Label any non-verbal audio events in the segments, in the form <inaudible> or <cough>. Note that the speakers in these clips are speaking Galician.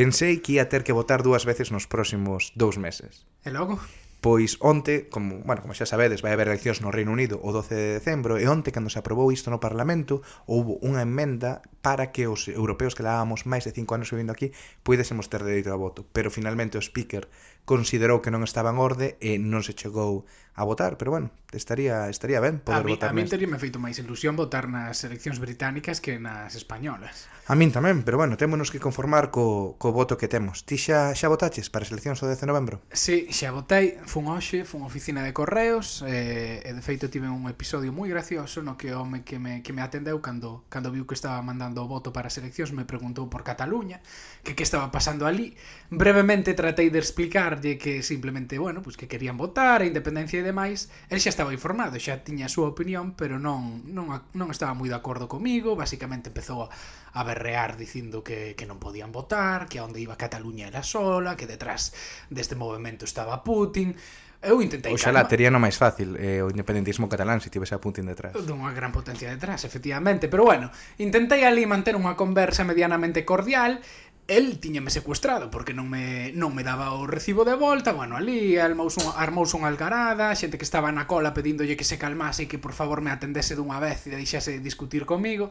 Pensei que ia ter que votar dúas veces nos próximos dous meses. E logo? Pois onte, como, bueno, como xa sabedes, vai haber eleccións no Reino Unido o 12 de decembro e onte, cando se aprobou isto no Parlamento, houve unha emenda para que os europeos que levábamos máis de 5 anos vivindo aquí puidésemos ter dereito a voto. Pero finalmente o Speaker considerou que non estaba en orde e non se chegou a votar, pero bueno, estaría estaría ben poder a mí, votar. A mí teríame feito máis ilusión votar nas eleccións británicas que nas españolas. A min tamén, pero bueno, témonos que conformar co, co voto que temos. Ti xa xa votaches para as eleccións do 10 de novembro? Si, sí, xa votei, fun hoxe, fun oficina de correos, eh, e de feito tive un episodio moi gracioso no que o home que me, que me atendeu cando cando viu que estaba mandando o voto para as eleccións me preguntou por Cataluña, que que estaba pasando ali. Brevemente tratei de explicarlle que simplemente, bueno, pues que querían votar a independencia e demais, el xa estaba informado, xa tiña a súa opinión, pero non, non, non estaba moi de acordo comigo, basicamente empezou a, a berrear dicindo que, que non podían votar, que a onde iba Cataluña era sola, que detrás deste movimento estaba Putin, Eu intentei Oxalá, calma. tería no máis fácil eh, o independentismo catalán se tivese a Putin detrás. Dunha gran potencia detrás, efectivamente. Pero bueno, intentei ali manter unha conversa medianamente cordial el tiñame secuestrado porque non me, non me daba o recibo de volta, bueno, ali armouse, armouse unha algarada, xente que estaba na cola pedíndolle que se calmase e que por favor me atendese dunha vez e deixase discutir comigo.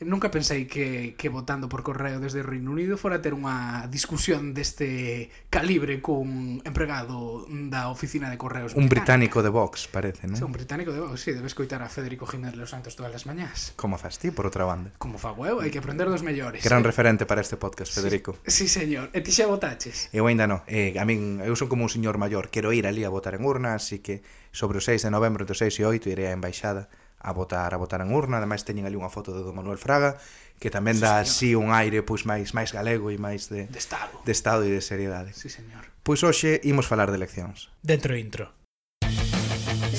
Nunca pensei que, que votando por correo desde o Reino Unido fora ter unha discusión deste calibre cun empregado da oficina de correos Un británico. de Vox, parece, non? Sí, un británico de Vox, sí, debes coitar a Federico Jiménez Los Santos todas as mañás. Como faz ti, por outra banda. Como fago eu, hai que aprender dos mellores. Gran eh? referente para este podcast, Federico. Sí, sí señor, e ti xa votaches? Eu ainda non, eh, a min, eu son como un señor maior. Quero ir ali a votar en urna, así que sobre o 6 de novembro entre o 6 e 8 irei á embaixada a votar a votar en urna, ademais teñen ali unha foto de Don Manuel Fraga, que tamén sí, dá así un aire pois máis máis galego e máis de, de estado, de estado e de seriedade. Sí, señor. Pois hoxe imos falar de eleccións. Dentro intro.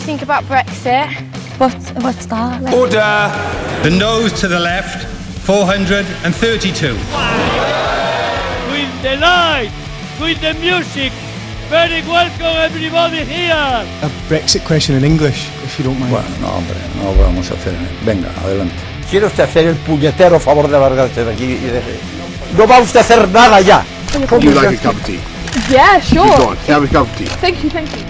Think about Brexit. What, what's that? Like? Order! The nose to the left, 432. With the light, with the music, Very welcome everybody here. A Brexit question in English, if you don't mind. Bueno, no, hombre, no vamos a hacer. Venga, adelante. ¿Quiere usted hacer el puñetero favor de largarse de aquí y de... No va usted a hacer nada ya. Would you like a cup of tea? yeah, sure. Go on, have a cup of tea. Thank you, thank you.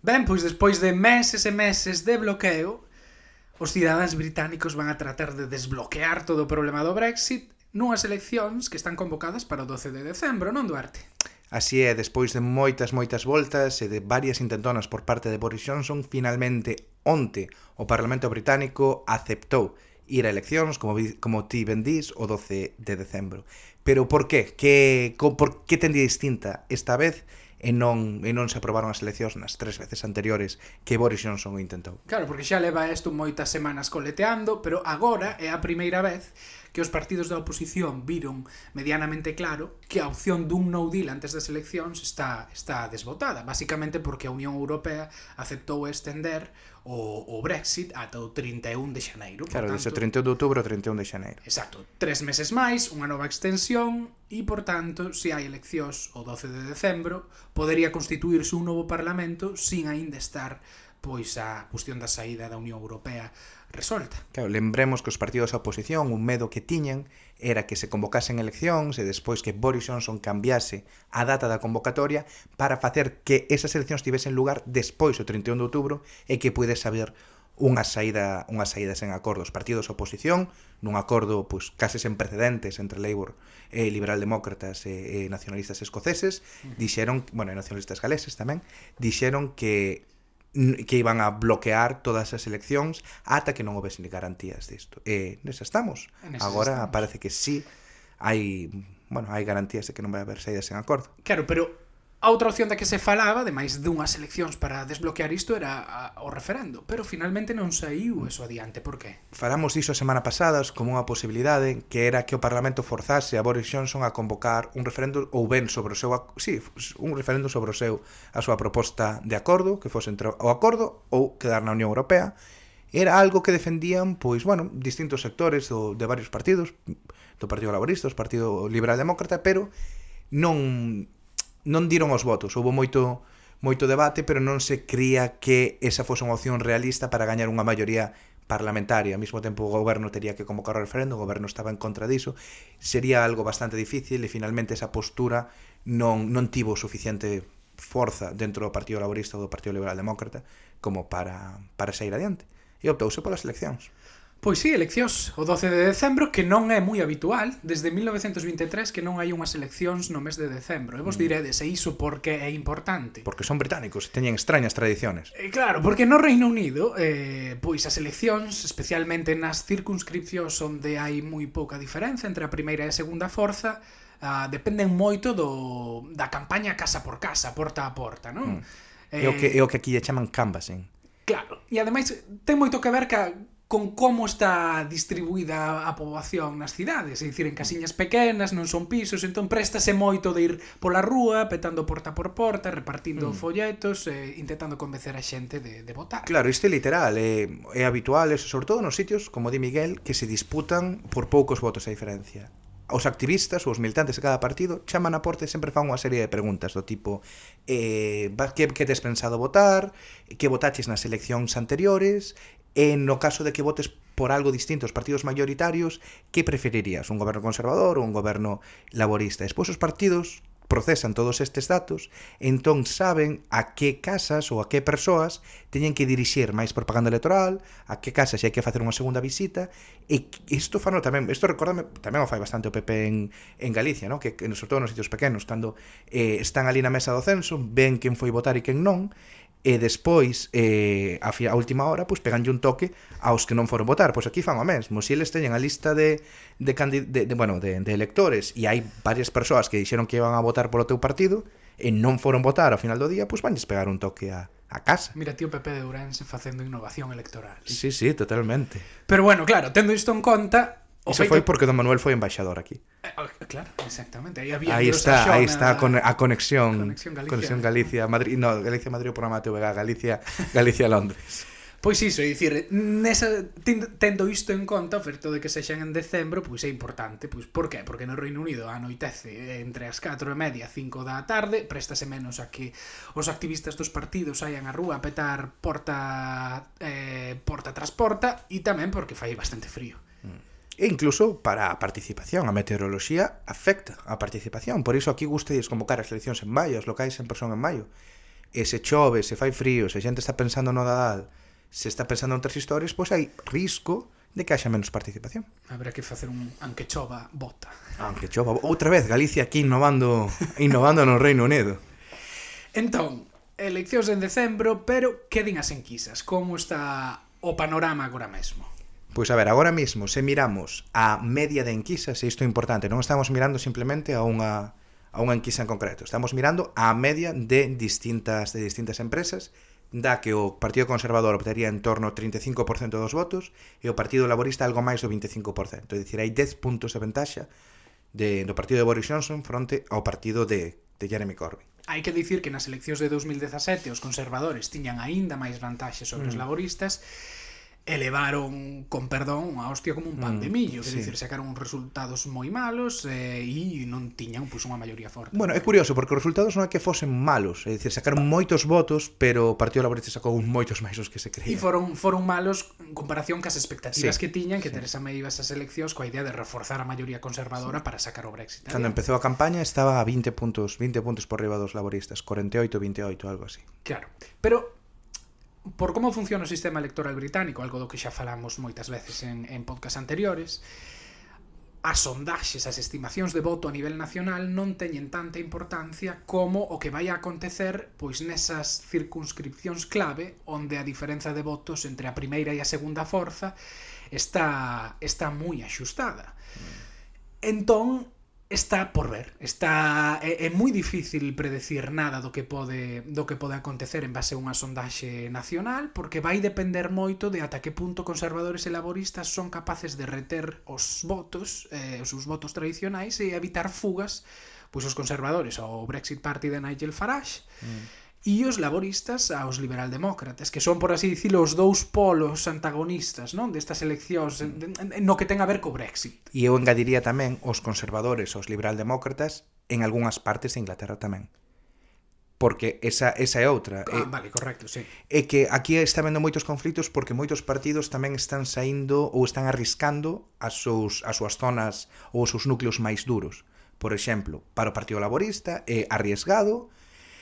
Ben, pois despois de meses e meses de bloqueo, os cidadáns británicos van a tratar de desbloquear todo o problema do Brexit nunhas eleccións que están convocadas para o 12 de decembro, non, Duarte? Así é, despois de moitas, moitas voltas e de varias intentonas por parte de Boris Johnson, finalmente, onte, o Parlamento Británico aceptou ir a eleccións, como, como ti ben dís, o 12 de decembro. Pero por qué? Que, por que tendía distinta esta vez e non, e non se aprobaron as eleccións nas tres veces anteriores que Boris Johnson o intentou. Claro, porque xa leva isto moitas semanas coleteando, pero agora é a primeira vez que os partidos da oposición viron medianamente claro que a opción dun no deal antes das eleccións está, está desbotada, basicamente porque a Unión Europea aceptou estender o, o Brexit ata o 31 de xaneiro. Claro, tanto, dice 31 de outubro ao 31 de xaneiro. Exacto, tres meses máis, unha nova extensión e, por tanto, se hai eleccións o 12 de decembro, podería constituirse un novo Parlamento sin aínda estar pois a cuestión da saída da Unión Europea resolta. Claro, lembremos que os partidos da oposición, un medo que tiñan era que se convocasen eleccións e despois que Boris Johnson cambiase a data da convocatoria para facer que esas eleccións tivesen lugar despois do 31 de outubro e que puides saber unha saída unha saída sen acordo os partidos da oposición nun acordo pois case sen precedentes entre Labour e liberal demócratas e, e nacionalistas escoceses mm. dixeron, bueno, e nacionalistas galeses tamén, dixeron que que iban a bloquear todas as eleccións ata que non houvesen garantías disto. E nesa estamos. En Agora estamos. parece que sí hai, bueno, hai garantías de que non vai haber saídas sen acordo. Claro, pero A outra opción da que se falaba, de máis dunhas eleccións para desbloquear isto, era a, o referendo, pero finalmente non saiu eso adiante, por que? Falamos iso a semana pasadas como unha posibilidade que era que o Parlamento forzase a Boris Johnson a convocar un referendo ou ben sobre o seu, sí, un referendo sobre o seu a súa proposta de acordo, que fose entre o acordo ou quedar na Unión Europea, era algo que defendían, pois, bueno, distintos sectores do, de varios partidos, do Partido Laborista, do Partido Liberal Demócrata, pero non non diron os votos, houve moito moito debate, pero non se cría que esa fose unha opción realista para gañar unha maioría parlamentaria. Ao mesmo tempo o goberno teria que convocar o referendo, o goberno estaba en contra diso. Sería algo bastante difícil e finalmente esa postura non, non tivo suficiente forza dentro do Partido Laborista ou do Partido Liberal Demócrata como para, para sair adiante. E optouse polas eleccións. Pois sí, eleccións o 12 de decembro que non é moi habitual. Desde 1923 que non hai unhas eleccións no mes de decembro. E vos mm. diredes e iso porque é importante? Porque son británicos e teñen extrañas tradiciones. E claro, porque no Reino Unido eh, pois as eleccións, especialmente nas circunscripcións onde hai moi pouca diferenza entre a primeira e a segunda forza ah, dependen moito do, da campaña casa por casa, porta a porta non? Mm. Eh, é, o que, é o que aquí lle chaman canvassing. Claro, e ademais ten moito que ver ca, con como está distribuída a poboación nas cidades, é dicir, en casiñas pequenas, non son pisos, entón préstase moito de ir pola rúa, petando porta por porta, repartindo mm. folletos, eh, intentando convencer a xente de, de votar. Claro, isto é literal, é, é habitual, eso, sobre todo nos sitios, como di Miguel, que se disputan por poucos votos a diferencia os activistas ou os militantes de cada partido chaman a porta e sempre fan unha serie de preguntas do tipo eh, que, que tes pensado votar que votaches nas eleccións anteriores E no caso de que votes por algo distinto os partidos maioritarios, que preferirías? Un goberno conservador ou un goberno laborista? Despois os partidos procesan todos estes datos, entón saben a que casas ou a que persoas teñen que dirixir máis propaganda electoral, a que casas hai que facer unha segunda visita, e isto fano tamén, isto recordame, tamén o fai bastante o PP en, en Galicia, no? que, que sobre todo nos sitios pequenos, cando eh, están ali na mesa do censo, ven quen foi votar e quen non, e despois eh, a, a última hora pois peganlle un toque aos que non foron votar pois aquí fan o mesmo se eles teñen a lista de de, de, de bueno de, de electores e hai varias persoas que dixeron que iban a votar polo teu partido e non foron votar ao final do día pois vanlles pegar un toque a a casa. Mira, tío Pepe de Ourense facendo innovación electoral. Sí, sí, totalmente. Pero bueno, claro, tendo isto en conta, O Eso feito... foi porque don Manuel foi embaixador aquí. Eh, claro, exactamente. Aí, había aí está, Xona, aí está a, con a conexión. Conexión Galicia. Conexión Galicia Madrid, no, Galicia Madrid o programa TVG, Galicia, Galicia Londres. <laughs> Pois iso, é dicir, nesa, tendo isto en conta, o certo de que sexan en decembro, pois é importante. Pois por qué? Porque no Reino Unido anoitece entre as 4 e media e 5 da tarde, préstase menos a que os activistas dos partidos saian á rúa a petar porta, eh, porta tras porta, e tamén porque fai bastante frío. Mm. E incluso para a participación, a meteoroloxía afecta a participación. Por iso aquí gustes convocar as eleccións en maio, as locais en persoa en maio. E se chove, se fai frío, se a xente está pensando no Nadal, se está pensando en outras historias, pois hai risco de que haxa menos participación. Habrá que facer un anque chova bota. Anque chova, outra vez Galicia aquí innovando, <laughs> innovando no Reino Unido. Entón, eleccións en decembro, pero que din as enquisas? Como está o panorama agora mesmo? Pois a ver, agora mesmo, se miramos a media de enquisas, e isto é importante, non estamos mirando simplemente a unha a unha enquisa en concreto. Estamos mirando a media de distintas de distintas empresas, da que o Partido Conservador obtería en torno ao 35% dos votos e o Partido Laborista algo máis do 25%. É dicir, hai 10 puntos de ventaxa de, do Partido de Boris Johnson fronte ao partido de, de Jeremy Corbyn. Hai que dicir que nas eleccións de 2017 os conservadores tiñan aínda máis vantaxe sobre mm. os laboristas elevaron, con perdón, a hostia como un pan mm, de millo, quer sí. decir, sacaron uns resultados moi malos eh, e non tiñan pois unha maioría forte. Bueno, é curioso porque os resultados non é que fosen malos, é dicir, sacaron moitos votos, pero o Partido Laborista sacou moitos máis os que se creía. E foron foron malos en comparación cas expectativas sí, que tiñan que sí. Teresa May iba esas eleccións coa idea de reforzar a maioría conservadora sí. para sacar o Brexit. Cando empezou a campaña estaba a 20 puntos, 20 puntos por riba dos laboristas, 48, 28, algo así. Claro. Pero por como funciona o sistema electoral británico, algo do que xa falamos moitas veces en, en podcast anteriores, as sondaxes, as estimacións de voto a nivel nacional non teñen tanta importancia como o que vai a acontecer pois nesas circunscripcións clave onde a diferenza de votos entre a primeira e a segunda forza está está moi axustada. Mm. Entón, está por ver. Está é, é moi difícil predecir nada do que pode do que pode acontecer en base a unha sondaxe nacional, porque vai depender moito de ata que punto conservadores e laboristas son capaces de reter os votos, eh, os seus votos tradicionais e evitar fugas pois os conservadores ao Brexit Party de Nigel Farage. Mm e os laboristas aos liberaldemócratas, que son, por así dicilo, os dous polos antagonistas non destas eleccións mm. no que ten a ver co Brexit. E eu engadiría tamén os conservadores aos liberaldemócratas en algunhas partes de Inglaterra tamén. Porque esa, esa é outra. Ah, é, vale, correcto, sí. É que aquí está vendo moitos conflitos porque moitos partidos tamén están saindo ou están arriscando as, seus, as súas zonas ou os seus núcleos máis duros. Por exemplo, para o Partido Laborista é arriesgado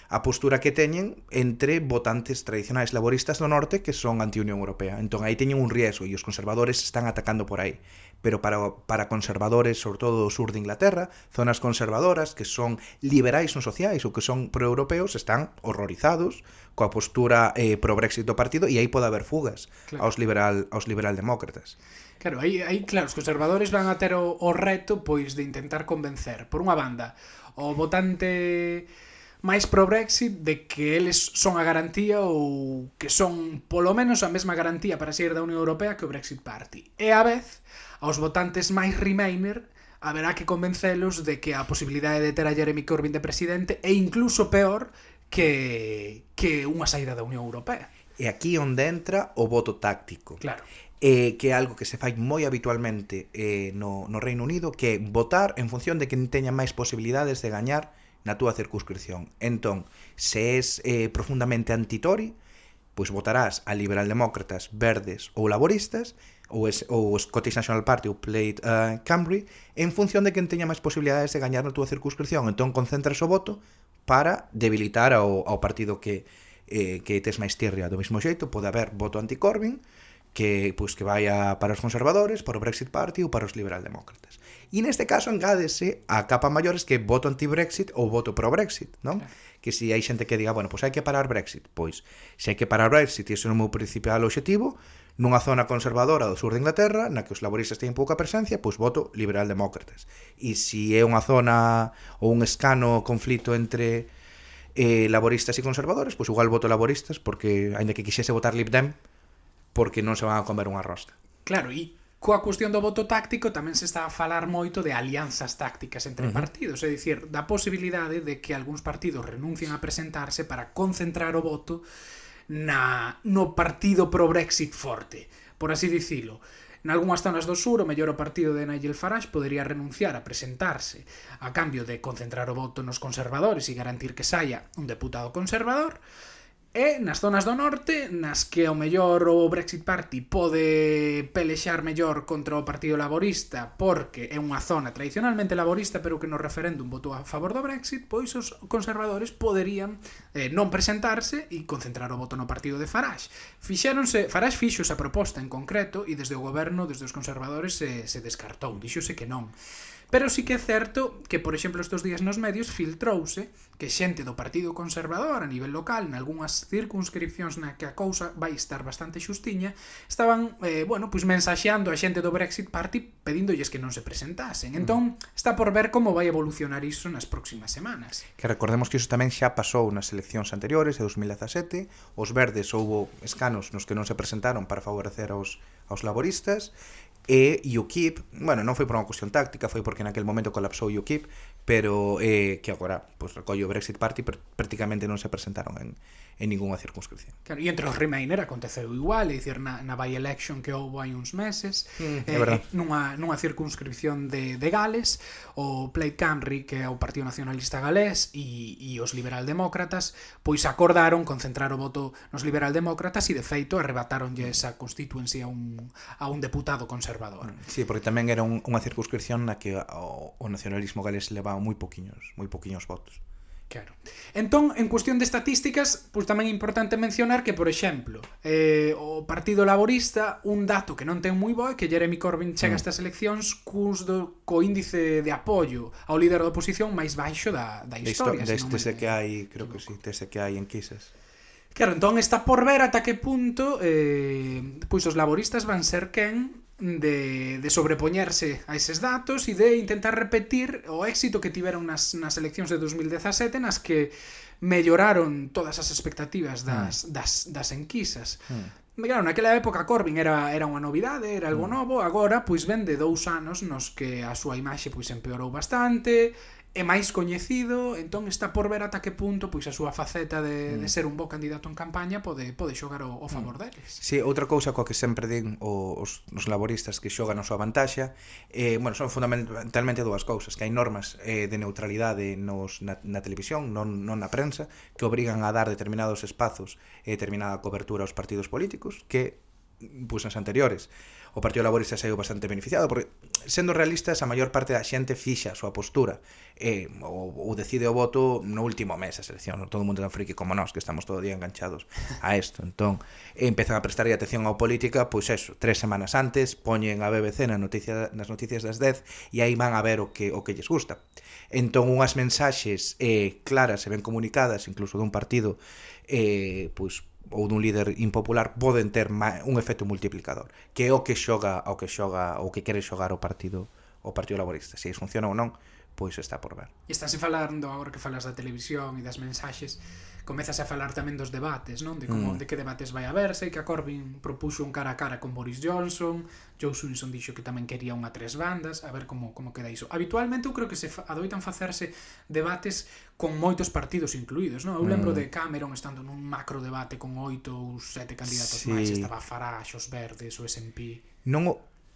a postura que teñen entre votantes tradicionais laboristas do norte que son anti-Unión Europea. Entón aí teñen un riesgo e os conservadores están atacando por aí. Pero para, para conservadores, sobre todo do sur de Inglaterra, zonas conservadoras que son liberais non sociais ou que son proeuropeos están horrorizados coa postura eh, pro-Brexit do partido e aí pode haber fugas claro. aos, liberal, aos liberaldemócratas. Claro, aí, aí claro, os conservadores van a ter o, o reto pois de intentar convencer, por unha banda, o votante máis pro Brexit de que eles son a garantía ou que son polo menos a mesma garantía para sair da Unión Europea que o Brexit Party. E a vez, aos votantes máis Remainer haberá que convencelos de que a posibilidade de ter a Jeremy Corbyn de presidente é incluso peor que, que unha saída da Unión Europea. E aquí onde entra o voto táctico. Claro eh, que é algo que se fai moi habitualmente eh, no, no Reino Unido, que é votar en función de quen teña máis posibilidades de gañar na túa circunscripción. Entón, se és eh, profundamente antitori, pois votarás a liberal-demócratas, verdes ou laboristas, ou, es, ou Scottish National Party ou Plaid uh, eh, Cambry, en función de quen teña máis posibilidades de gañar na túa circunscripción. Entón, concentras o voto para debilitar ao, ao partido que, eh, que tes máis tirria. Do mesmo xeito, pode haber voto anti-Corbyn, que pois pues, que vaya para os conservadores, para o Brexit Party ou para os liberaldemócratas. E neste caso engádese a capa maiores que voto anti-Brexit ou voto pro-Brexit, non? Que se hai xente que diga, bueno, pois hai que parar Brexit, pois se hai que parar Brexit, ese é o meu principal obxectivo, nunha zona conservadora do sur de Inglaterra, na que os laboristas teñen pouca presencia, pois voto liberal-demócratas. E se é unha zona ou un escano conflito entre eh, laboristas e conservadores, pois igual voto laboristas, porque, ainda que quixese votar Lib Dem, porque non se van a comer unha rosca. Claro, e coa cuestión do voto táctico tamén se está a falar moito de alianzas tácticas entre uh -huh. partidos, é dicir, da posibilidade de que algúns partidos renuncien a presentarse para concentrar o voto na no partido pro Brexit forte, por así dicilo. Nalgúnas zonas do sur, o mellor o partido de Nigel Farage podería renunciar a presentarse a cambio de concentrar o voto nos conservadores e garantir que saia un deputado conservador, E nas zonas do norte, nas que ao mellor o Brexit Party pode pelexar mellor contra o Partido Laborista porque é unha zona tradicionalmente laborista pero que no referéndum votou a favor do Brexit, pois os conservadores poderían eh, non presentarse e concentrar o voto no partido de Farage. Fixéronse, Farage fixo esa proposta en concreto e desde o goberno, desde os conservadores, se, se descartou, dixose que non. Pero sí que é certo que, por exemplo, estes días nos medios filtrouse que xente do Partido Conservador a nivel local, nalgúnas circunscripcións na que a cousa vai estar bastante xustiña, estaban, eh, bueno, pois mensaxeando a xente do Brexit Party pedíndolles que non se presentasen. Mm. Entón, está por ver como vai evolucionar iso nas próximas semanas. Que recordemos que iso tamén xa pasou nas eleccións anteriores, de 2017, os verdes houbo escanos nos que non se presentaron para favorecer aos, aos laboristas, e UKIP, bueno, non foi por unha cuestión táctica, foi porque naquel momento colapsou UKIP, pero eh, que agora pues, recollo o Brexit Party, pero prácticamente non se presentaron en, en ninguna circunscripción. Claro, e entre os Remainer aconteceu igual, é dicir, na, na by-election que houve hai uns meses, mm, eh, verdad. nunha, nunha circunscripción de, de Gales, o Plaid Cymru, que é o Partido Nacionalista Galés, e, e os liberaldemócratas, pois acordaron concentrar o voto nos liberaldemócratas e, de feito, arrebataronlle esa constituency a un, a un deputado conservador. Mm, sí, porque tamén era un, unha circunscripción na que o, o nacionalismo galés leva moi poquiños, moi poquiños votos. Claro. Entón, en cuestión de estatísticas, pois tamén é importante mencionar que, por exemplo, eh, o Partido Laborista, un dato que non ten moi bo é que Jeremy Corbyn chega mm. a estas eleccións cus do, co índice de apoio ao líder da oposición máis baixo da, da historia. Deste de, de, que hai, creo que sí, desde que hai enquisas. Claro, entón está por ver ata que punto eh, pois os laboristas van ser quen de, de sobrepoñerse a eses datos e de intentar repetir o éxito que tiveron nas, nas eleccións de 2017 nas que melloraron todas as expectativas das, hmm. das, das enquisas. Mm. Claro, naquela época Corbyn era, era unha novidade, era algo hmm. novo, agora pois ven de dous anos nos que a súa imaxe pois empeorou bastante, é máis coñecido, entón está por ver ata que punto pois a súa faceta de, mm. de ser un bo candidato en campaña pode pode xogar o, o mm. favor mm. deles. Si, sí, outra cousa coa que sempre din os, os laboristas que xogan a súa vantaxe, eh, bueno, son fundamentalmente dúas cousas, que hai normas eh, de neutralidade nos, na, na televisión, non, non na prensa, que obrigan a dar determinados espazos e determinada cobertura aos partidos políticos, que pois nas anteriores o Partido Laborista saiu bastante beneficiado, porque sendo realistas a maior parte da xente fixa a súa postura e, ou, ou decide o voto no último mes a selección. todo o mundo tan friki como nós que estamos todo o día enganchados a isto entón, empezan a prestar atención á política pois eso, tres semanas antes poñen a BBC na noticia, nas noticias das 10 e aí van a ver o que, o que lles gusta entón unhas mensaxes eh, claras e ben comunicadas, incluso dun partido eh, pois ou dun líder impopular poden ter un efecto multiplicador, que é o que xoga ao que xoga o que quere xogar o partido o Partido Laborista. Se funciona ou non, pois está por ver. E estás falando agora que falas da televisión e das mensaxes comezase a falar tamén dos debates, non? De como mm. de que debates vai haberse, que a Corbyn propuxo un cara a cara con Boris Johnson, Joe Simpson dixo que tamén quería unha tres bandas, a ver como como queda iso. Habitualmente eu creo que se adoitan facerse debates con moitos partidos incluídos, non? Eu mm. lembro mm. de Cameron estando nun macro debate con oito ou sete candidatos sí. máis, estaba Farage, os Verdes, o SNP. Non o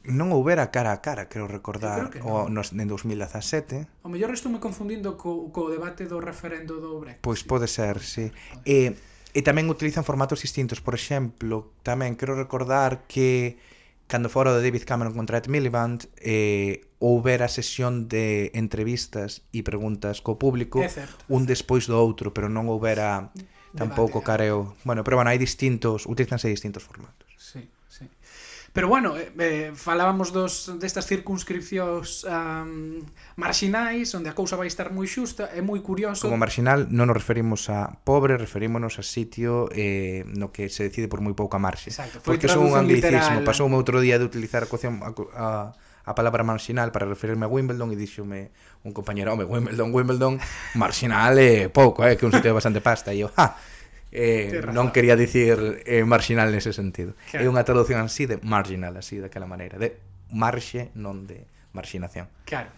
non houbera cara a cara, creo recordar, o nos, en 2017. O mellor estou me confundindo co, co debate do referendo do Brexit. Pois pode ser, sí. E, e tamén utilizan formatos distintos. Por exemplo, tamén quero recordar que cando fora de David Cameron contra Ed Miliband eh, houbera sesión de entrevistas e preguntas co público certo, un despois do outro, pero non houbera tampouco careo. Bueno, pero bueno, hai distintos, utilizanse distintos formatos. Pero bueno, eh, falábamos dos destas circunscripcións um, marxinais, onde a cousa vai estar moi xusta, é moi curioso. Como marxinal non nos referimos a pobre, referímonos a sitio eh, no que se decide por moi pouca marxe. Exacto, foi Porque son un anglicismo, literal. pasoume outro día de utilizar a, cuestión, a, a a palabra marxinal para referirme a Wimbledon e díxome un compañero, home, Wimbledon, Wimbledon, marxinal é eh, pouco, eh, que un sitio de bastante pasta. E eu, ha, Eh, non quería dicir eh, marginal nese sentido. Claro. É unha traducción así de marginal, así daquela maneira, de marxe, non de marxinación. Claro.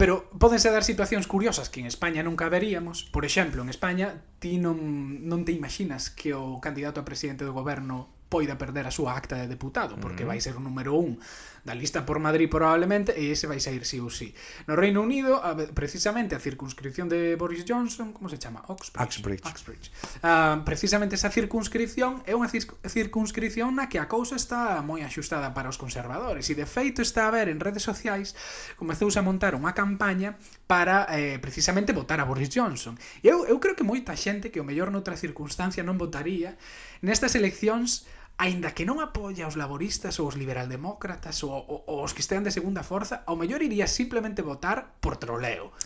Pero podense dar situacións curiosas que en España nunca veríamos. Por exemplo, en España ti non, non te imaginas que o candidato a presidente do goberno poida perder a súa acta de deputado, porque vai ser o número un da lista por Madrid probablemente, e ese vai sair sí ou sí. No Reino Unido, a, precisamente, a circunscripción de Boris Johnson, como se chama? Oxbridge. Oxbridge. Oxbridge. Uh, precisamente esa circunscripción é unha circunscripción na que a cousa está moi axustada para os conservadores, e de feito está a ver en redes sociais, comezouse a montar unha campaña para eh, precisamente votar a Boris Johnson. E eu, eu creo que moita xente que o mellor noutra circunstancia non votaría, nestas eleccións aínda que non apoia os laboristas ou os liberaldemócratas ou, ou, ou os que estean de segunda forza, ao mellor iría simplemente votar por troleo.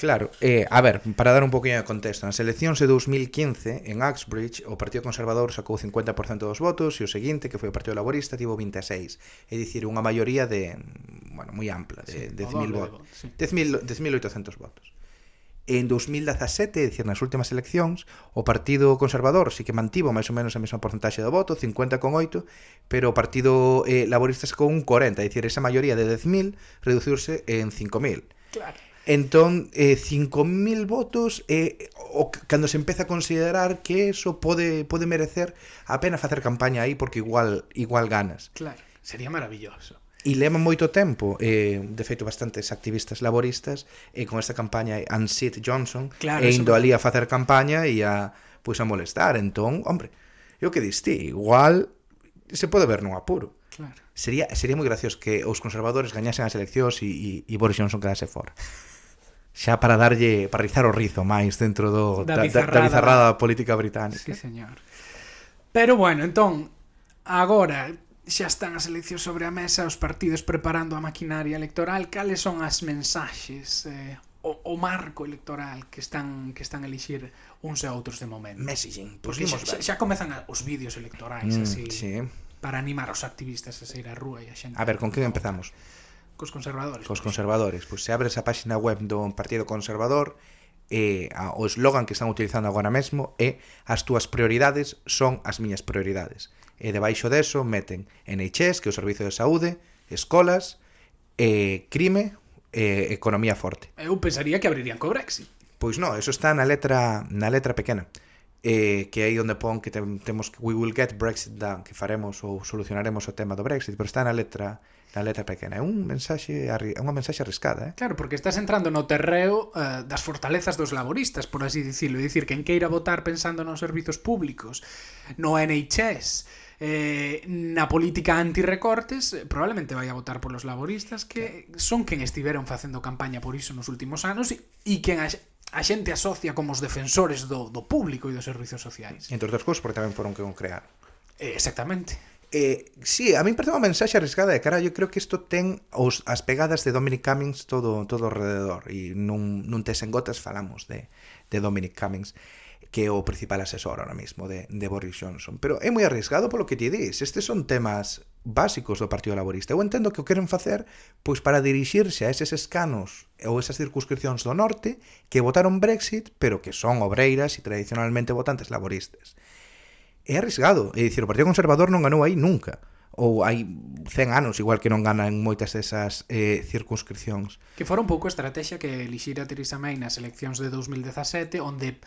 Claro, eh, a ver, para dar un poquinho de contexto Nas eleccións de 2015 en Axbridge O Partido Conservador sacou 50% dos votos E o seguinte, que foi o Partido Laborista, tivo 26 É dicir, unha maioría de, bueno, moi ampla De sí, 10.000 votos, sí. 10.800 votos en 2017, dicir, nas últimas eleccións, o Partido Conservador sí que mantivo máis ou menos a mesma porcentaxe do voto, 50,8, pero o Partido eh, Laborista sacou un 40, dicir, esa maioría de 10.000 reduciuse en 5.000. Claro. Entón, eh, 5.000 votos eh, o, cando se empeza a considerar que eso pode, pode merecer a pena facer campaña aí porque igual igual ganas. Claro, sería maravilloso e leva moito tempo eh, de feito bastantes activistas laboristas e con esta campaña Ansit Johnson claro, e indo ali a facer campaña e a pois a molestar. Entón, hombre, eu que diste, igual se pode ver nun apuro. Claro. sería, sería moi gracioso que os conservadores gañasen as eleccións e, e, e Boris Johnson quedase fora xa para darlle para rizar o rizo máis dentro do, da, da, bizarrada. da bizarrada política británica. Sí, señor. Pero bueno, entón agora Xa están as eleccións sobre a mesa, os partidos preparando a maquinaria electoral. Cales son as mensaxes, eh, o, o marco electoral que están que están a elixir uns e outros de momento? Messaging, porque xa, xa, xa comezan os vídeos electorais, mm, así, sí. para animar os activistas a sair á rúa e a xente. A ver, con que empezamos? Cos conservadores. Cos conservadores. Pois pues, se abres a páxina web do Partido Conservador, eh, a, o eslogan que están utilizando agora mesmo é as túas prioridades son as miñas prioridades. E debaixo deso meten NHS, que é o Servicio de Saúde, escolas, eh, crime, eh, economía forte. Eu pensaría que abrirían co Brexit. Pois non, eso está na letra na letra pequena. Eh, que aí onde pon que tem, temos que we will get Brexit done, que faremos ou solucionaremos o tema do Brexit, pero está na letra na letra pequena. É un mensaxe é unha mensaxe arriscada, eh? Claro, porque estás entrando no terreo uh, das fortalezas dos laboristas, por así dicirlo, dicir que en queira votar pensando nos servizos públicos, no NHS, eh, na política antirrecortes eh, probablemente vai a votar polos laboristas que claro. son quen estiveron facendo campaña por iso nos últimos anos e, e quen a, a xente asocia como os defensores do, do público e dos servizos sociais. Entre outras cousas, porque tamén foron que un crear. Eh, exactamente. Eh, sí, a min parece unha mensaxe arriscada de cara, eu creo que isto ten os, as pegadas de Dominic Cummings todo todo alrededor e nun, nun gotas falamos de, de Dominic Cummings que é o principal asesor ahora mismo de, de Boris Johnson. Pero é moi arriesgado polo que ti dis. Estes son temas básicos do Partido Laborista. Eu entendo que o queren facer pois para dirixirse a eses escanos ou esas circunscripcións do norte que votaron Brexit, pero que son obreiras e tradicionalmente votantes laboristas é arriesgado. É dicir, o Partido Conservador non ganou aí nunca ou hai 100 anos igual que non gana en moitas desas eh, circunscripcións. Que fora un pouco a estrategia que elixira Theresa May nas eleccións de 2017, onde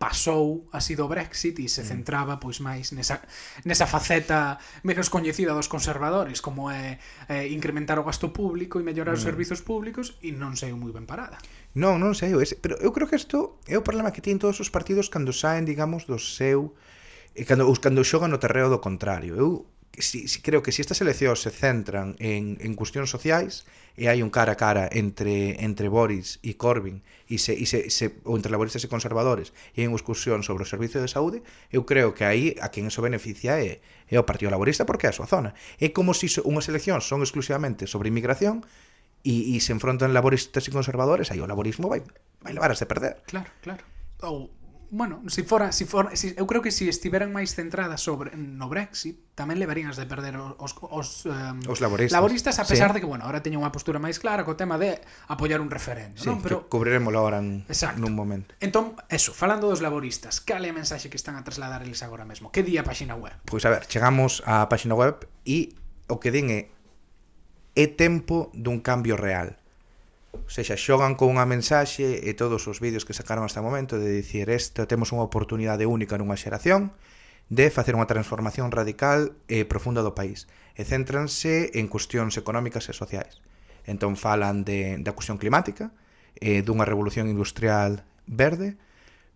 pasou así do Brexit e se mm. centraba pois máis nesa, nesa faceta menos coñecida dos conservadores como é é incrementar o gasto público e mellorar os mm. servizos públicos e non sei moi ben parada. Non, non sei, ese, pero eu creo que isto é o problema que tiñen todos os partidos cando saen, digamos, do seu e cando, ou cando xogan no terreo do contrario. Eu si, si, creo que se si estas eleccións se centran en, en cuestións sociais e hai un cara a cara entre entre Boris e Corbyn e se, e se, se ou entre laboristas e conservadores e hai unha excursión sobre o servicio de saúde eu creo que aí a quen eso beneficia é, é o Partido Laborista porque é a súa zona. É como se si unhas eleccións son exclusivamente sobre inmigración e, e se enfrontan laboristas e conservadores aí o laborismo vai, vai levar a se perder. Claro, claro. Ou bueno, si fora, si fora, si, eu creo que se si estiveran máis centradas sobre no Brexit, tamén levarían as de perder os os, um, os laboristas. laboristas a pesar sí. de que, bueno, ahora teñen unha postura máis clara co tema de apoiar un referendo, sí, non? Pero cubriremos ahora en, Exacto. nun momento. Entón, eso, falando dos laboristas, cal é a mensaxe que están a trasladar eles agora mesmo? Que día a páxina web? Pois a ver, chegamos á páxina web e o que din é é tempo dun cambio real. Ou seja, xogan con unha mensaxe e todos os vídeos que sacaron hasta o momento de dicir esta temos unha oportunidade única nunha xeración de facer unha transformación radical e profunda do país e céntranse en cuestións económicas e sociais. Entón falan de, da cuestión climática, eh, dunha revolución industrial verde,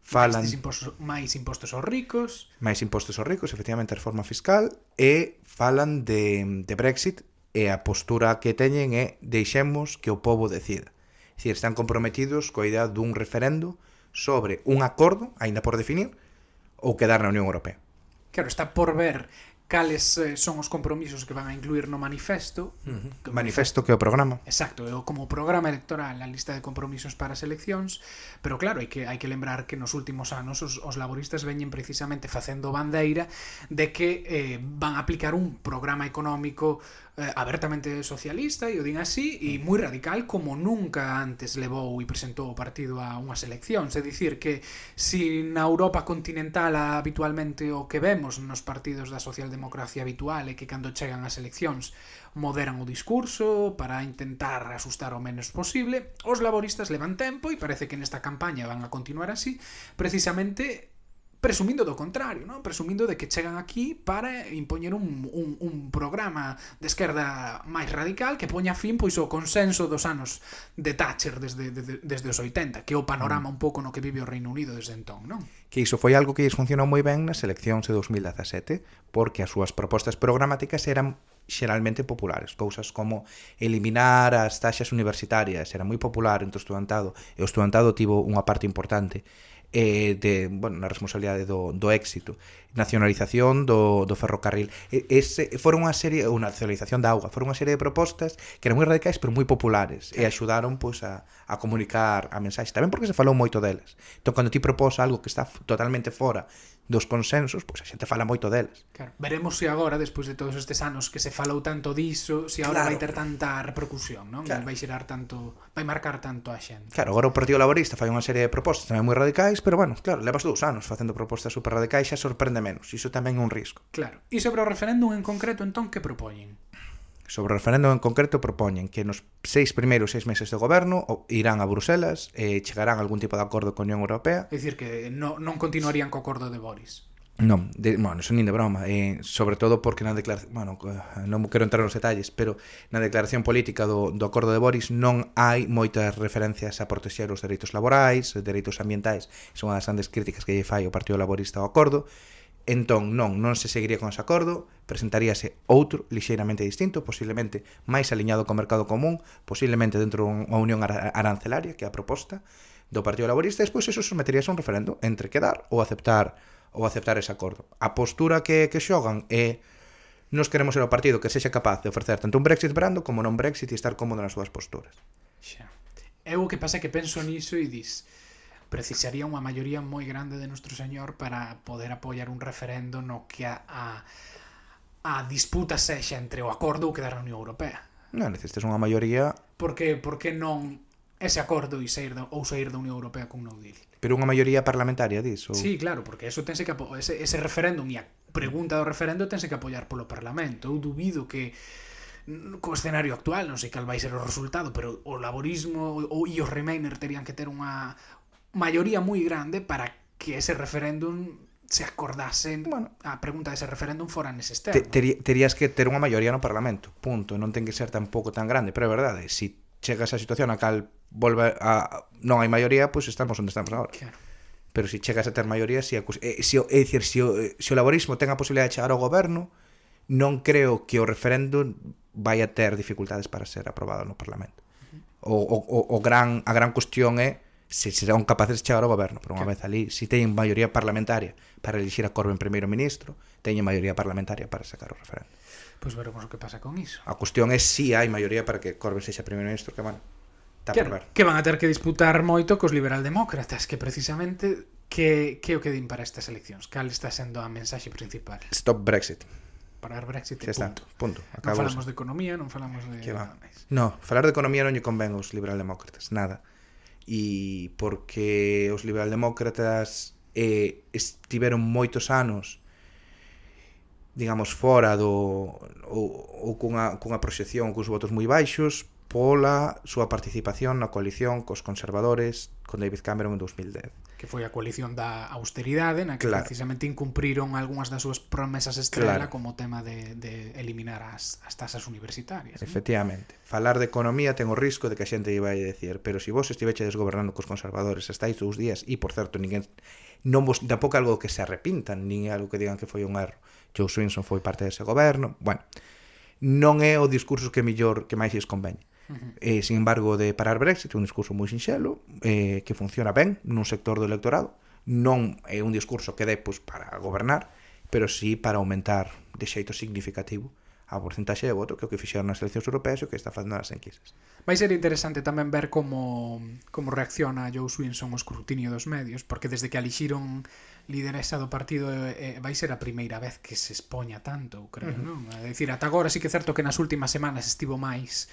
falan máis impostos, máis impostos aos ricos, máis impostos aos ricos, efectivamente reforma fiscal e falan de de Brexit e a postura que teñen é deixemos que o povo decida. É dicir, están comprometidos coa idea dun referendo sobre un acordo, aínda por definir, ou quedar na Unión Europea. Claro, está por ver cales eh, son os compromisos que van a incluir no manifesto. Uh -huh. Manifesto que é o programa. Exacto, é como programa electoral a lista de compromisos para as eleccións, pero claro, hai que hai que lembrar que nos últimos anos os, os laboristas veñen precisamente facendo bandeira de que eh, van a aplicar un programa económico eh, abertamente socialista, e o din así, e mm. moi radical como nunca antes levou e presentou o partido a unhas eleccións. É dicir, que si na Europa continental habitualmente o que vemos nos partidos da socialdemocracia habitual é que cando chegan as eleccións moderan o discurso para intentar asustar o menos posible, os laboristas levan tempo e parece que nesta campaña van a continuar así, precisamente presumindo do contrario, non? presumindo de que chegan aquí para impoñer un, un, un programa de esquerda máis radical que poña fin pois ao consenso dos anos de Thatcher desde, de, desde os 80, que é o panorama mm. un pouco no que vive o Reino Unido desde entón, non? Que iso foi algo que lles funcionou moi ben nas eleccións de 2017, porque as súas propostas programáticas eran xeralmente populares, cousas como eliminar as taxas universitarias, era moi popular entre o estudantado, e o estudantado tivo unha parte importante eh, de, bueno, na responsabilidade do, do éxito nacionalización do, do ferrocarril. E, ese, foron unha serie, ou nacionalización da auga, foron unha serie de propostas que eran moi radicais, pero moi populares, e axudaron pois, a, a comunicar a mensaxe, tamén porque se falou moito delas. Entón, cando ti propós algo que está totalmente fora dos consensos, pois a xente fala moito delas. Claro. Veremos se agora, despois de todos estes anos que se falou tanto diso, se agora claro. vai ter tanta repercusión, non? Claro. Vai xerar tanto, vai marcar tanto a xente. Claro, agora o Partido Laborista fai unha serie de propostas tamén moi radicais, pero bueno, claro, levas dous anos facendo propostas super radicais, xa sorprende menos. Iso tamén é un risco. Claro. E sobre o referéndum en concreto, entón, que propoñen? Sobre o referéndum en concreto propoñen que nos seis primeiros seis meses de goberno irán a Bruselas e eh, chegarán a algún tipo de acordo con Unión Europea. É dicir, que no, non continuarían co acordo de Boris. Non, de, bueno, son nin de broma, eh, sobre todo porque na declaración, bueno, non quero entrar nos detalles, pero na declaración política do, do acordo de Boris non hai moitas referencias a protexer os dereitos laborais, os dereitos ambientais, son unha das grandes críticas que lle fai o Partido Laborista ao acordo, Entón, non, non se seguiría con ese acordo, presentaríase outro lixeiramente distinto, posiblemente máis aliñado co mercado común, posiblemente dentro dunha unión arancelaria, que é a proposta do Partido Laborista, e despois eso someteríase a un referendo entre quedar ou aceptar ou aceptar ese acordo. A postura que, que xogan é nos queremos ser o partido que sexa capaz de ofrecer tanto un Brexit brando como non Brexit e estar cómodo nas súas posturas. Xa. Eu o que pasa é que penso niso e dis, precisaría unha maioría moi grande de Nuestro Señor para poder apoiar un referendo no que a, a, a disputa sexa entre o acordo ou quedar na Unión Europea. Non, necesitas unha maioría... Porque, porque non ese acordo e sair da, ou sair da Unión Europea con no deal. Pero unha maioría parlamentaria dis? Ou... Sí, claro, porque eso tense que ese, ese referéndum e a pregunta do referendo tense que apoiar polo Parlamento. Eu dubido que co escenario actual, non sei cal vai ser o resultado, pero o laborismo ou, e os Remainer terían que ter unha, maioría moi grande para que ese referéndum se acordasen bueno, a pregunta dese referéndum fora externo. Te, terías que ter unha maioría no Parlamento, punto. Non ten que ser tampouco tan grande, pero é verdade, eh, se si chega esa situación a cal volve a non hai maioría, pois pues estamos onde estamos agora. Claro. Pero se si chegas a ter maioría, se si, acus... eh, si, é dicir, se si, o, si o laborismo ten a posibilidade de chegar ao goberno, non creo que o referéndum vai a ter dificultades para ser aprobado no Parlamento. Uh -huh. o, o, o, gran, a gran cuestión é se serán capaces de chegar ao goberno, pero unha vez ali, se teñen maioría parlamentaria para elixir a Corbyn primeiro ministro, teñen maioría parlamentaria para sacar o referendo. Pois pues veremos o que pasa con iso. A cuestión é se si hai maioría para que Corbyn sexa primeiro ministro, que bueno, está claro, ver. Que van a ter que disputar moito cos liberaldemócratas, que precisamente que, que o que din para estas eleccións? Cal está sendo a mensaxe principal? Stop Brexit parar Brexit e punto. punto. Acabamos. Non falamos de economía, non falamos de... Que va. No, falar de economía non lle convén aos liberaldemócratas, nada e porque os liberaldemócratas eh, estiveron moitos anos digamos fora do ou, ou cunha, cunha proxección cuns votos moi baixos pola súa participación na coalición cos conservadores con David Cameron en 2010 que foi a coalición da austeridade, na que claro. precisamente incumpriron algunhas das súas promesas estrela claro. como tema de, de eliminar as, as tasas universitarias. Efectivamente. ¿no? Falar de economía ten o risco de que a xente iba a decir pero se si vos estiveche desgobernando cos conservadores estáis dous días e, por certo, ninguén non vos, tampouco algo que se arrepintan, nin algo que digan que foi un erro. Joe Swinson foi parte dese goberno, bueno, non é o discurso que mellor que máis lles convén Eh, sin embargo, de parar Brexit é un discurso moi sinxelo, eh, que funciona ben nun sector do electorado, non é un discurso que dé pois, para gobernar, pero sí para aumentar de xeito significativo a porcentaxe de voto que o que fixeron nas eleccións europeas e o que está facendo nas enquisas. Vai ser interesante tamén ver como, como reacciona Joe Swinson o escrutinio dos medios, porque desde que alixiron lideresa do partido eh, eh, vai ser a primeira vez que se expoña tanto, creo, uh -huh. non? É dicir, ata agora sí que é certo que nas últimas semanas estivo máis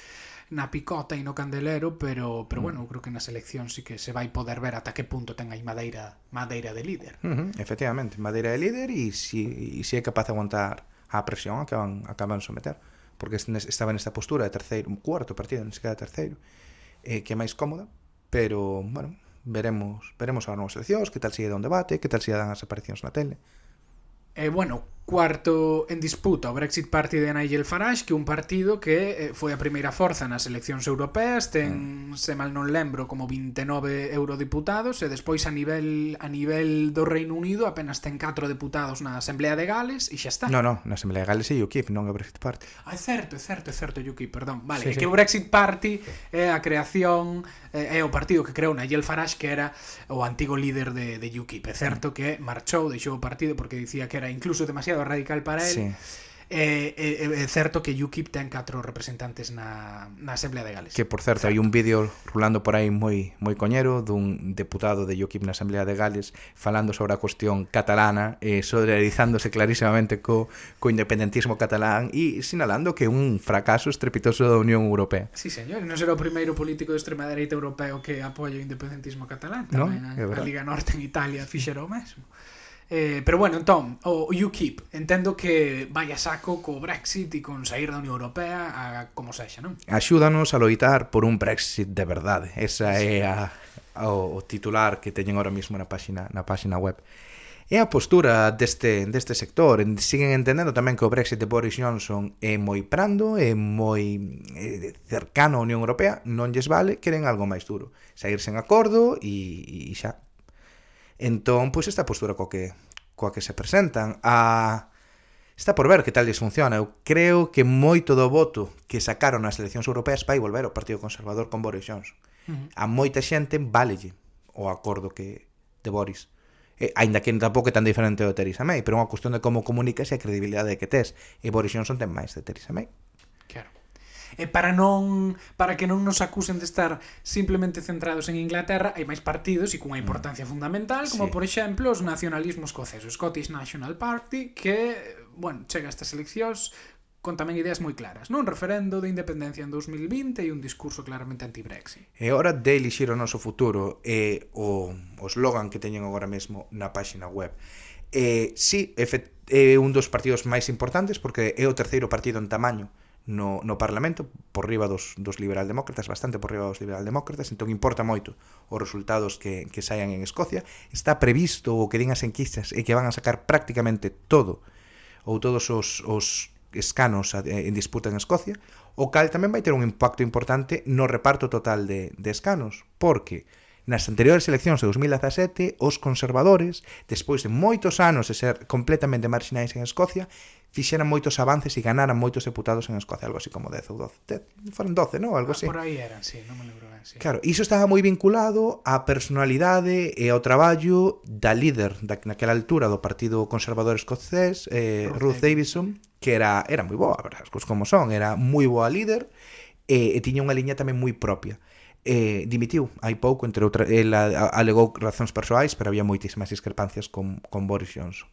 na picota e no candelero, pero pero mm. bueno, creo que na selección sí que se vai poder ver ata que punto ten aí madeira, madeira de líder. Uh -huh. Efectivamente, madeira de líder e si, e si é capaz de aguantar a presión a que van, acaban someter porque estaba nesta postura de terceiro, un cuarto partido, non sequera terceiro eh, que é máis cómoda pero, bueno, veremos veremos as novas seleccións, que tal sigue dá un debate que tal sigue dan as aparicións na tele E eh, bueno, cuarto en disputa o Brexit Party de Nigel Farage que un partido que eh, foi a primeira forza nas eleccións europeas ten, mm. se mal non lembro, como 29 eurodiputados e despois a nivel a nivel do Reino Unido apenas ten 4 deputados na Asamblea de Gales e xa está. No, no, na Asamblea de Gales e UKIP, non é Brexit Party. Ah, é certo, é certo, é certo, UKIP, perdón. Vale, sí, é sí. que o Brexit Party é a creación é o partido que creou Nigel Farage que era o antigo líder de, de UKIP. É certo mm. que marchou, deixou o partido porque dicía que era incluso demasiado demasiado radical para el. Sí. Eh, eh, eh é certo que UKIP ten catro representantes na, na Asamblea de Gales. Que, por certo, certo. hai un vídeo rulando por aí moi moi coñero dun deputado de UKIP na Asamblea de Gales falando sobre a cuestión catalana e eh, solidarizándose clarísimamente co, co independentismo catalán e sinalando que é un fracaso estrepitoso da Unión Europea. Sí, señor, non será o primeiro político de extrema dereita europeo que apoia o independentismo catalán. Tamén no? a, a Liga Norte en Italia fixera o mesmo. Eh, pero bueno, entón, o UKIP entendo que vai a saco co Brexit e con sair da Unión Europea a como sexa, non? Axúdanos a loitar por un Brexit de verdade. Esa sí. é a, o, o titular que teñen ahora mesmo na páxina na páxina web. É a postura deste, deste sector. Siguen entendendo tamén que o Brexit de Boris Johnson é moi prando, é moi é cercano á Unión Europea, non lles vale, queren algo máis duro. Sair sen acordo e, e xa, Entón, pois esta postura co que, coa que se presentan a Está por ver que tal lles funciona. Eu creo que moito do voto que sacaron nas eleccións europeas vai volver ao Partido Conservador con Boris Johnson. Uh -huh. A moita xente valelle o acordo que de Boris. E, ainda que tampouco é tan diferente do Theresa May, pero é unha cuestión de como comunicas e a credibilidade que tes. E Boris Johnson ten máis de Theresa May. Claro. E para non para que non nos acusen de estar simplemente centrados en Inglaterra, hai máis partidos e cunha mm. importancia fundamental, como sí. por exemplo os nacionalismos escoceses, Scottish National Party, que, bueno, chega a estas eleccións con tamén ideas moi claras, non? Un referendo de independencia en 2020 e un discurso claramente anti-Brexit. E hora de elixir o noso futuro e o, o slogan que teñen agora mesmo na páxina web. E, sí, é un dos partidos máis importantes porque é o terceiro partido en tamaño no, no Parlamento, por riba dos, dos liberaldemócratas, bastante por riba dos liberaldemócratas, entón importa moito os resultados que, que saian en Escocia. Está previsto o que din as enquistas e que van a sacar prácticamente todo ou todos os, os escanos eh, en disputa en Escocia, o cal tamén vai ter un impacto importante no reparto total de, de escanos, porque Nas anteriores eleccións de 2017, os conservadores, despois de moitos anos de ser completamente marxinais en Escocia, fixeran moitos avances e ganaran moitos deputados en Escocia, algo así como 10 ou 12. 10, foron 12, non? Algo ah, así. Ah, por aí eran, sí, non me lembro ben, sí. Claro, iso estaba moi vinculado á personalidade e ao traballo da líder da, naquela altura do Partido Conservador Escocés, eh, Ruth, Ruth Davidson, que era era moi boa, as cousas como son, era moi boa líder, e, e tiña unha liña tamén moi propia eh, dimitiu hai pouco, entre outra, ela alegou razóns persoais, pero había moitísimas discrepancias con, con Boris Johnson.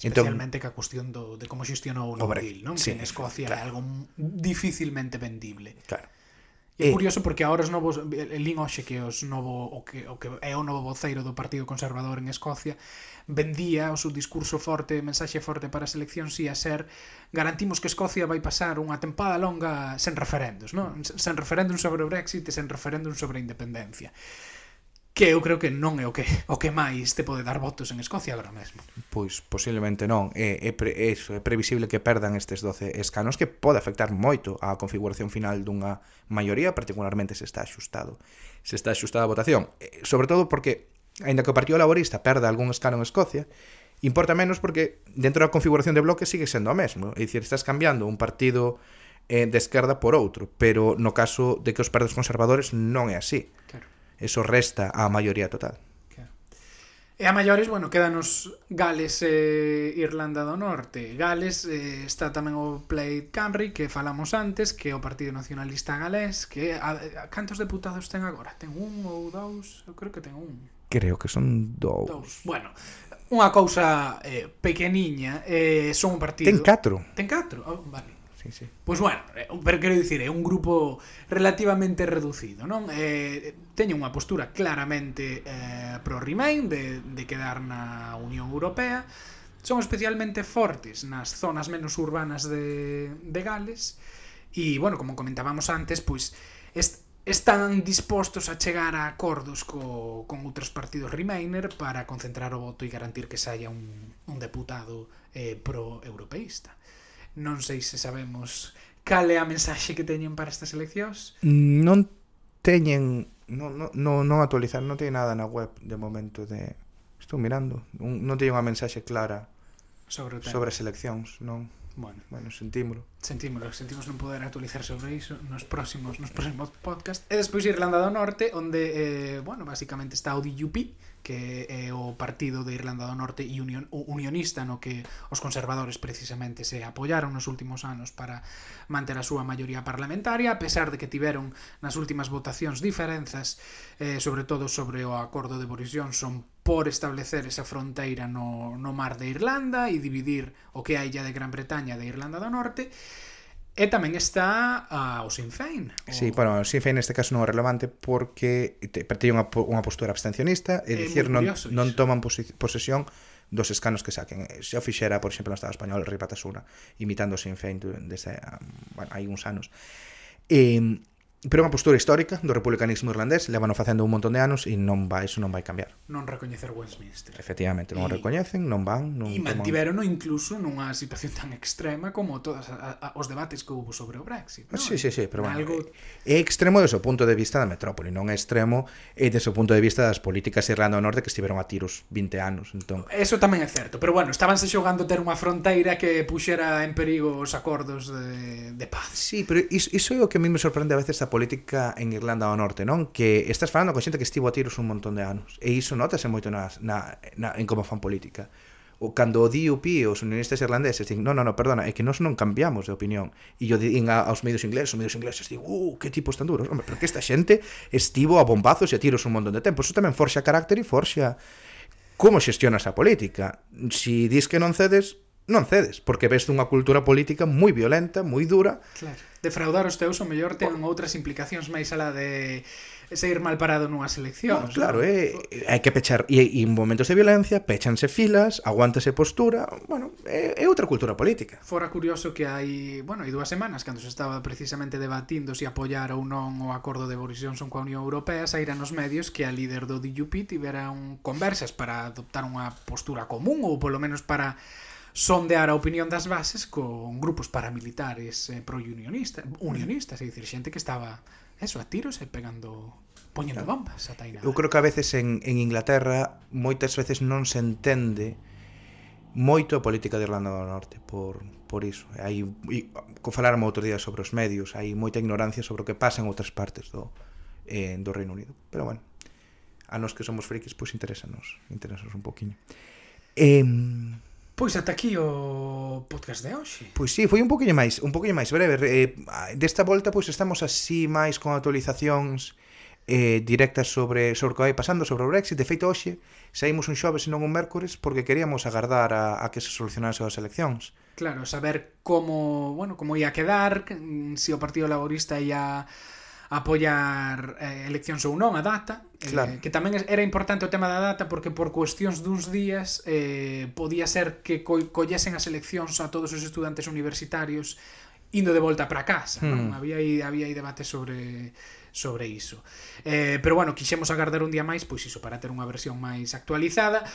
Entón, Especialmente entón, ca cuestión do, de como xestionou o no non? Sí, que en Escocia claro. é algo dificilmente vendible. Claro. É eh, curioso porque agora os novos Lin Oxe que os novo o que, o que é o novo voceiro do Partido Conservador en Escocia vendía o seu discurso forte, mensaxe forte para as eleccións si a ser garantimos que Escocia vai pasar unha tempada longa sen referendos, non? Sen referéndum sobre o Brexit e sen referéndum sobre a independencia que eu creo que non é o que o que máis te pode dar votos en Escocia agora mesmo. Pois posiblemente non, é é, pre, é, é previsible que perdan estes 12 escanos que pode afectar moito á configuración final dunha maioría, particularmente se está axustado. Se está axustada a votación, sobre todo porque aínda que o Partido Laborista perda algún escano en Escocia, importa menos porque dentro da configuración de bloque sigue sendo o mesmo, é dicir, estás cambiando un partido eh, de esquerda por outro, pero no caso de que os partidos conservadores non é así. Claro eso resta á maioría total. E a maiores, bueno, quedanos Gales e Irlanda do Norte. Gales eh, está tamén o Plaid Camry que falamos antes, que é o Partido Nacionalista Galés, que a, a, cantos deputados ten agora? Ten un ou dous? Eu creo que ten un. Creo que son dous. dous. Bueno, unha cousa eh, pequeniña, eh, son un partido... Ten catro. Ten catro, oh, vale sí, sí. Pois bueno, eh, pero quero dicir, é un grupo relativamente reducido, non? Eh, teño unha postura claramente eh, pro Remain de, de quedar na Unión Europea, son especialmente fortes nas zonas menos urbanas de, de Gales, e, bueno, como comentábamos antes, pois, est, están dispostos a chegar a acordos co, con outros partidos Remainer para concentrar o voto e garantir que saia un, un deputado eh, pro-europeísta non sei se sabemos cal é a mensaxe que teñen para estas eleccións. Non teñen non, non, non, non actualizar, non teñen nada na web de momento de estou mirando, non, non teñen unha mensaxe clara sobre, o tema. sobre as eleccións, non? Bueno, bueno sentímolo. Sentímolo, sentimos non poder actualizar sobre iso nos próximos nos próximos podcast. E despois Irlanda do Norte, onde eh, bueno, basicamente está o DUP, que é o partido de Irlanda do Norte e union, o unionista no que os conservadores precisamente se apoyaron nos últimos anos para manter a súa maioría parlamentaria, a pesar de que tiveron nas últimas votacións diferenzas, eh, sobre todo sobre o acordo de Boris Johnson por establecer esa fronteira no, no mar de Irlanda e dividir o que hai illa de Gran Bretaña de Irlanda do Norte, E tamén está uh, o Sinn Féin. O... Sí, bueno, o Sinn Féin neste caso non é relevante porque te, te unha, unha postura abstencionista é, é dicir non, iso. non toman posesión dos escanos que saquen. Eh, se o fixera, por exemplo, no Estado Español, Rui Patasuna, imitando o Sinn Féin desde, um, bueno, hai uns anos. E, Pero é unha postura histórica do republicanismo irlandés, levano facendo un montón de anos e non vai, iso non vai cambiar. Non recoñecer Westminster. Efectivamente, non e... o recoñecen, non van, non E mantiverono no incluso nunha situación tan extrema como todas a, a, os debates que houve sobre o Brexit. Non? Sí, sí, sí, pero bueno, algo... é extremo desde o punto de vista da metrópoli, non é extremo é desde o punto de vista das políticas Irlanda do Norte que estiveron a tiros 20 anos, entón. Eso tamén é certo, pero bueno, estabanse xogando ter unha fronteira que puxera en perigo os acordos de, de paz. Sí, pero iso, iso é o que a mí me sorprende a veces a política en Irlanda do Norte, non? Que estás falando con xente que estivo a tiros un montón de anos. E iso notase moito nas, na, na, en como fan política. O, cando o DUP, e os unionistas irlandeses, din, non, non, no, perdona, é que nós non cambiamos de opinión. E yo din a, aos medios ingleses, os medios ingleses, digo, uh, que tipos tan duros. Hombre, porque esta xente estivo a bombazos e a tiros un montón de tempo. Iso tamén forxa carácter e forxa como xestionas a política. Si dis que non cedes, non cedes, porque ves dunha cultura política moi violenta, moi dura. Claro. Defraudar os teus o mellor ten outras implicacións máis alá de sair mal parado nunhas eleccións. No, claro, ¿no? é, eh, hai que pechar e, e en momentos de violencia pechanse filas, aguántase postura, bueno, é, é outra cultura política. Fora curioso que hai, bueno, hai dúas semanas cando se estaba precisamente debatindo se si apoiar ou non o acordo de Boris Johnson coa Unión Europea, saíran nos medios que a líder do DUP tiveran conversas para adoptar unha postura común ou polo menos para sondear a opinión das bases con grupos paramilitares eh, pro-unionistas, unionistas, é dicir, xente que estaba eso, a tiros e pegando poñendo bombas a tainada. Eu creo que a veces en, en Inglaterra moitas veces non se entende moito a política de Irlanda do Norte por, por iso. Hai, co falarmo outro día sobre os medios, hai moita ignorancia sobre o que pasa en outras partes do, eh, do Reino Unido. Pero bueno, a nos que somos frikis, pois pues, interesanos, interesanos un poquinho. Eh, Pois ata aquí o podcast de hoxe. Pois sí, foi un poquinho máis, un poquinho máis breve. Eh, desta volta pois estamos así máis con actualizacións eh, directas sobre sobre o que vai pasando sobre o Brexit. De feito hoxe saímos un xoves e non un mércores porque queríamos agardar a, a que se solucionase as eleccións. Claro, saber como, bueno, como ia quedar, mm, se si o Partido Laborista ia apoiar eh, eleccións ou non a data, eh, claro. eh, que tamén era importante o tema da data porque por cuestións duns días eh, podía ser que co collesen as eleccións a todos os estudantes universitarios indo de volta para casa, hmm. non? Había aí, había aí debate sobre sobre iso. Eh, pero bueno, quixemos agardar un día máis, pois iso, para ter unha versión máis actualizada.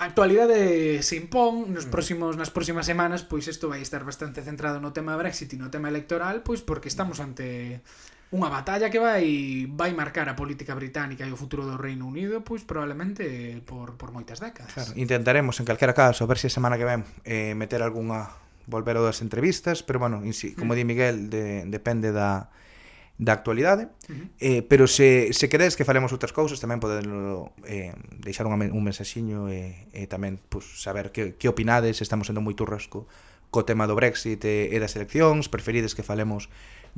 A actualidade se impón, nos hmm. próximos nas próximas semanas, pois isto vai estar bastante centrado no tema Brexit e no tema electoral, pois porque estamos ante unha batalla que vai vai marcar a política británica e o futuro do Reino Unido pois probablemente por, por moitas décadas. Claro, intentaremos en calquera caso ver se a semana que ven eh, meter algunha volver das entrevistas, pero bueno, insi, como mm. di Miguel, de, depende da da actualidade, uh -huh. eh, pero se, se queredes que falemos outras cousas tamén podedlo eh, deixar un, un mensaxiño e, e tamén pues, saber que, que opinades, estamos sendo moi turrasco co tema do Brexit e, e das eleccións, preferides que falemos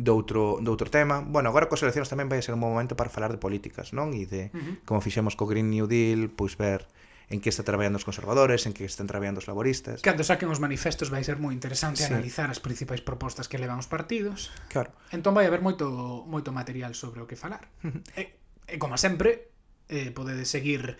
doutro, doutro tema. Bueno, agora coas eleccións tamén vai ser un momento para falar de políticas, non? E de uh -huh. como fixemos co Green New Deal, pois ver en que está traballando os conservadores, en que están traballando os laboristas. Cando saquen os manifestos vai ser moi interesante sí. analizar as principais propostas que levan os partidos. Claro. Entón vai haber moito moito material sobre o que falar. e, e como sempre, eh, podedes seguir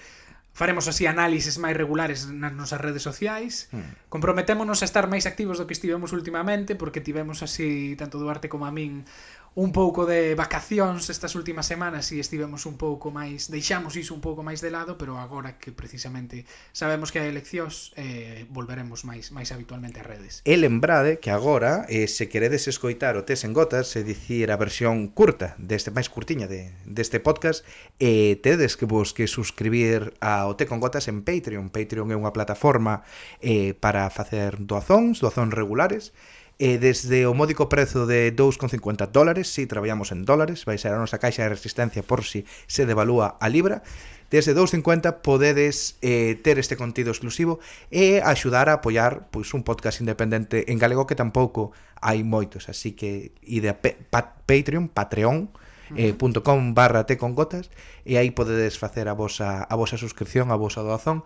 Faremos así análises máis regulares nas nosas redes sociais. Hmm. Comprometémonos a estar máis activos do que estivemos últimamente, porque tivemos así, tanto Duarte como a min, un pouco de vacacións estas últimas semanas e estivemos un pouco máis, deixamos iso un pouco máis de lado, pero agora que precisamente sabemos que hai eleccións, eh, volveremos máis máis habitualmente ás redes. E lembrade que agora, eh, se queredes escoitar o Tes en Gotas, se dicir a versión curta, deste máis curtiña de, deste podcast, eh, tedes que vos que suscribir ao Te con Gotas en Patreon. Patreon é unha plataforma eh, para facer doazóns, doazóns regulares, eh, desde o módico prezo de 2,50 dólares, si traballamos en dólares, vai ser a nosa caixa de resistencia por si se devalúa a libra, desde 2,50 podedes eh, ter este contido exclusivo e axudar a apoiar pois un podcast independente en galego que tampouco hai moitos, así que ide a pe pa Patreon, Patreon, eh, com barra te con gotas e aí podedes facer a vosa, a vosa suscripción, a vosa doazón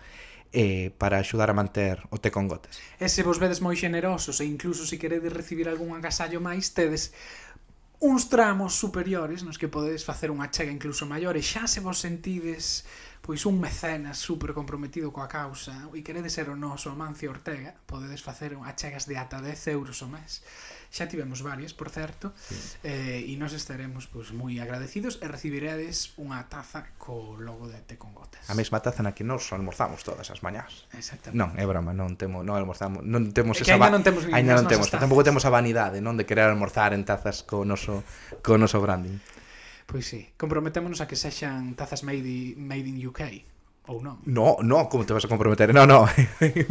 eh, para axudar a manter o té con gotas. E se vos vedes moi generosos e incluso se queredes recibir algún agasallo máis, tedes uns tramos superiores nos que podedes facer unha chega incluso maior e xa se vos sentides pois un mecenas super comprometido coa causa e querede ser o noso Amancio Ortega, podedes facer achegas de ata 10 euros o mes. Xa tivemos varias, por certo, sí. eh, e nos estaremos pois, moi agradecidos e recibiredes unha taza co logo de Te con Gotas. A mesma taza na que nos almorzamos todas as mañás. Exactamente. Non, é broma, non temo, non almorzamos, non temos é esa va... non temos, ainda non temos, tampouco temos a vanidade, non de querer almorzar en tazas co noso co noso branding. Pois sí, comprometémonos a que sexan tazas made, i, made in UK ou non? No, no, como te vas a comprometer? No, no.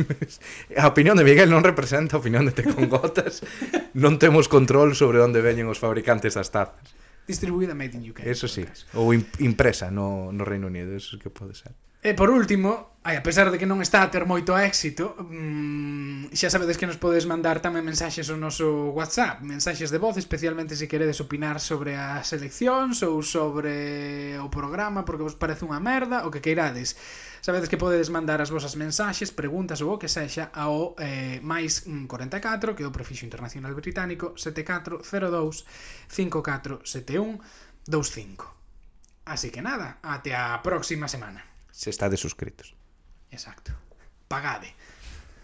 <laughs> a opinión de Miguel non representa a opinión de Te con Gotas. <laughs> non temos control sobre onde veñen os fabricantes das tazas. Distribuída made in UK. Eso sí, ou impresa no, no Reino Unido, eso que pode ser. E por último, ai, a pesar de que non está a ter moito éxito, mmm, xa sabedes que nos podes mandar tamén mensaxes ao noso WhatsApp, mensaxes de voz, especialmente se queredes opinar sobre as eleccións ou sobre o programa porque vos parece unha merda, o que queirades. Sabedes que podedes mandar as vosas mensaxes, preguntas ou o que sexa ao eh, máis 44, que é o prefixo internacional británico, 7402 5471 25. Así que nada, até a próxima semana. Se estades suscritos. Exacto. Pagade.